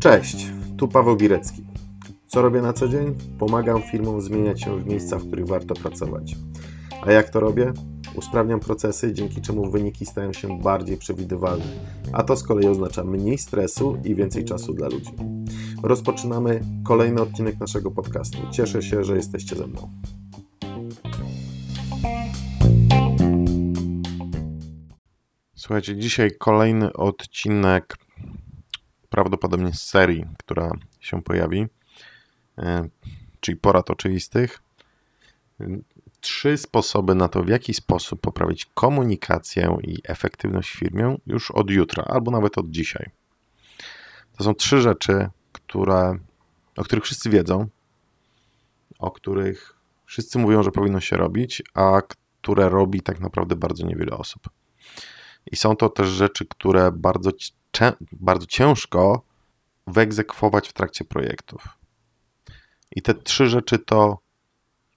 Cześć, tu Paweł Birecki. Co robię na co dzień? Pomagam firmom zmieniać się w miejscach, w których warto pracować. A jak to robię? Usprawniam procesy, dzięki czemu wyniki stają się bardziej przewidywalne, a to z kolei oznacza mniej stresu i więcej czasu dla ludzi. Rozpoczynamy kolejny odcinek naszego podcastu. Cieszę się, że jesteście ze mną. Słuchajcie, dzisiaj kolejny odcinek prawdopodobnie z serii, która się pojawi, e, czyli porad oczywistych. Trzy sposoby na to, w jaki sposób poprawić komunikację i efektywność w firmie już od jutra, albo nawet od dzisiaj. To są trzy rzeczy, które, o których wszyscy wiedzą, o których wszyscy mówią, że powinno się robić, a które robi tak naprawdę bardzo niewiele osób. I są to też rzeczy, które bardzo, bardzo ciężko wyegzekwować w trakcie projektów. I te trzy rzeczy to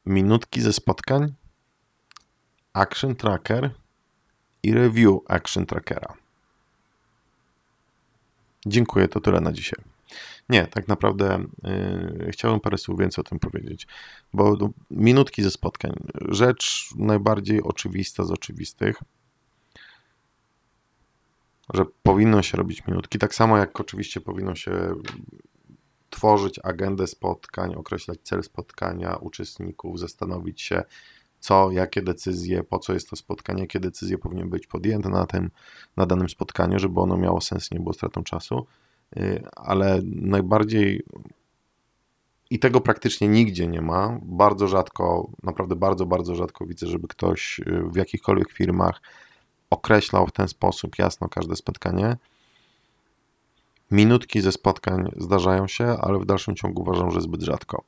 minutki ze spotkań, action tracker i review action trackera. Dziękuję, to tyle na dzisiaj. Nie, tak naprawdę yy, chciałbym parę słów więcej o tym powiedzieć, bo minutki ze spotkań. Rzecz najbardziej oczywista z oczywistych, że powinno się robić minutki, tak samo jak oczywiście powinno się tworzyć agendę spotkań, określać cel spotkania uczestników, zastanowić się, co, jakie decyzje, po co jest to spotkanie, jakie decyzje powinny być podjęte na, tym, na danym spotkaniu, żeby ono miało sens, nie było stratą czasu. Y, ale najbardziej i tego praktycznie nigdzie nie ma. Bardzo rzadko, naprawdę bardzo, bardzo rzadko widzę, żeby ktoś y, w jakichkolwiek firmach określał w ten sposób jasno każde spotkanie. Minutki ze spotkań zdarzają się, ale w dalszym ciągu uważam, że zbyt rzadko.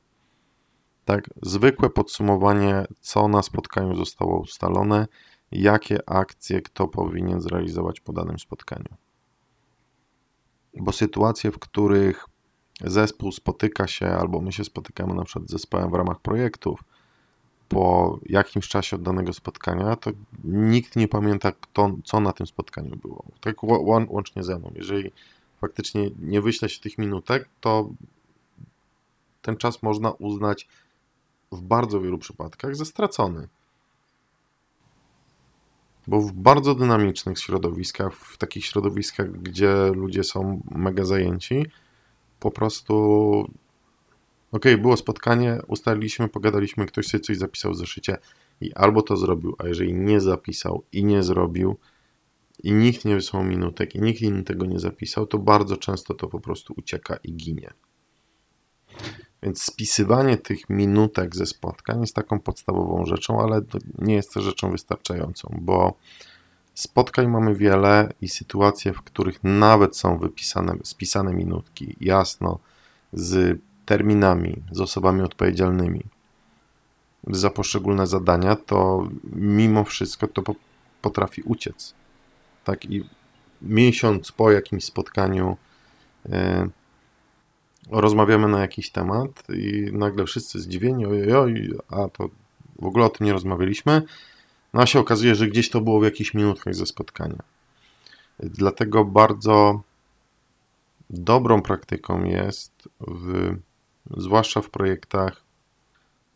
Tak, zwykłe podsumowanie, co na spotkaniu zostało ustalone, jakie akcje kto powinien zrealizować po danym spotkaniu. Bo sytuacje, w których zespół spotyka się, albo my się spotykamy na przykład z zespołem w ramach projektów, po jakimś czasie od danego spotkania, to nikt nie pamięta, kto, co na tym spotkaniu było. Tak łącznie ze mną. Jeżeli faktycznie nie wyśle się tych minutek, to ten czas można uznać w bardzo wielu przypadkach za stracony. Bo w bardzo dynamicznych środowiskach, w takich środowiskach, gdzie ludzie są mega zajęci, po prostu ok, było spotkanie, ustaliliśmy, pogadaliśmy, ktoś sobie coś zapisał w zeszycie i albo to zrobił, a jeżeli nie zapisał i nie zrobił i nikt nie wysłał minutek i nikt inny tego nie zapisał, to bardzo często to po prostu ucieka i ginie. Więc spisywanie tych minutek ze spotkań jest taką podstawową rzeczą, ale nie jest to rzeczą wystarczającą, bo spotkań mamy wiele i sytuacje, w których nawet są wypisane, spisane minutki jasno z terminami, z osobami odpowiedzialnymi za poszczególne zadania, to mimo wszystko to potrafi uciec. Tak i miesiąc po jakimś spotkaniu e, rozmawiamy na jakiś temat i nagle wszyscy zdziwieni, ojoj, a to w ogóle o tym nie rozmawialiśmy. No a się okazuje, że gdzieś to było w jakichś minutach ze spotkania. Dlatego bardzo dobrą praktyką jest w zwłaszcza w projektach.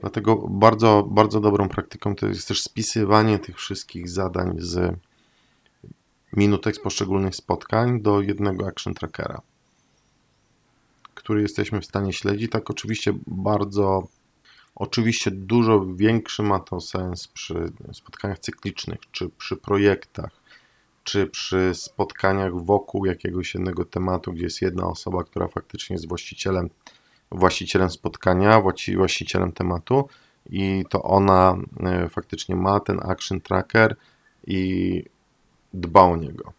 Dlatego bardzo, bardzo dobrą praktyką to jest też spisywanie tych wszystkich zadań z minutek z poszczególnych spotkań do jednego action trackera, który jesteśmy w stanie śledzić. Tak, oczywiście bardzo, oczywiście dużo większy ma to sens przy spotkaniach cyklicznych, czy przy projektach, czy przy spotkaniach wokół jakiegoś jednego tematu, gdzie jest jedna osoba, która faktycznie jest właścicielem właścicielem spotkania, właścicielem tematu i to ona e, faktycznie ma ten action tracker i dba o niego.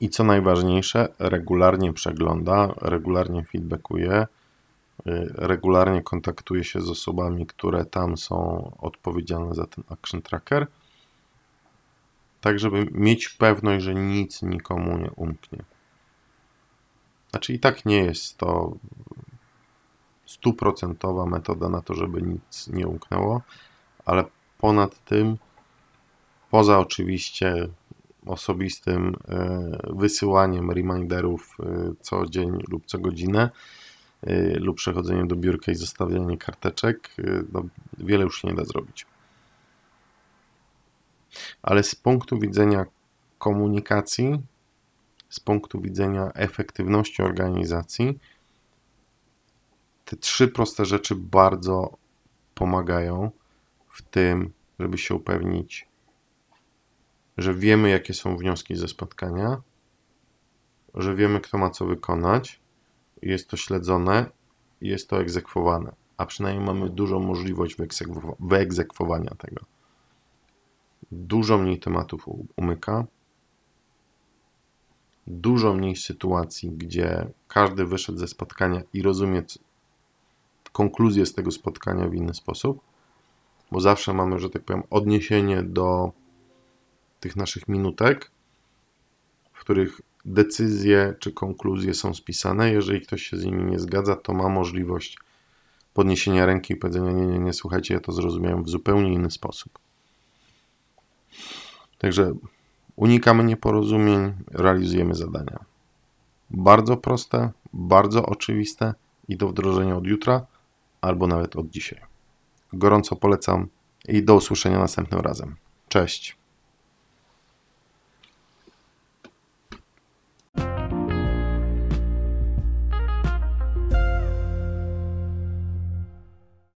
I co najważniejsze, regularnie przegląda, regularnie feedbackuje, e, regularnie kontaktuje się z osobami, które tam są odpowiedzialne za ten action tracker, tak żeby mieć pewność, że nic nikomu nie umknie. Znaczy i tak nie jest to stuprocentowa metoda na to, żeby nic nie umknęło, ale ponad tym, poza oczywiście osobistym e, wysyłaniem reminderów e, co dzień lub co godzinę e, lub przechodzeniem do biurka i zostawianiem karteczek, no, wiele już się nie da zrobić. Ale z punktu widzenia komunikacji, z punktu widzenia efektywności organizacji, te trzy proste rzeczy bardzo pomagają w tym, żeby się upewnić, że wiemy, jakie są wnioski ze spotkania, że wiemy, kto ma co wykonać, jest to śledzone jest to egzekwowane, a przynajmniej mamy dużą możliwość wyegzekwo- wyegzekwowania tego. Dużo mniej tematów umyka, dużo mniej sytuacji, gdzie każdy wyszedł ze spotkania i rozumie konkluzję z tego spotkania w inny sposób, bo zawsze mamy, że tak powiem, odniesienie do tych naszych minutek, w których decyzje czy konkluzje są spisane. Jeżeli ktoś się z nimi nie zgadza, to ma możliwość podniesienia ręki i powiedzenia: Nie, nie, nie, słuchajcie, ja to zrozumiałem w zupełnie inny sposób. Także unikamy nieporozumień, realizujemy zadania. Bardzo proste, bardzo oczywiste i do wdrożenia od jutra albo nawet od dzisiaj. Gorąco polecam i do usłyszenia następnym razem. Cześć.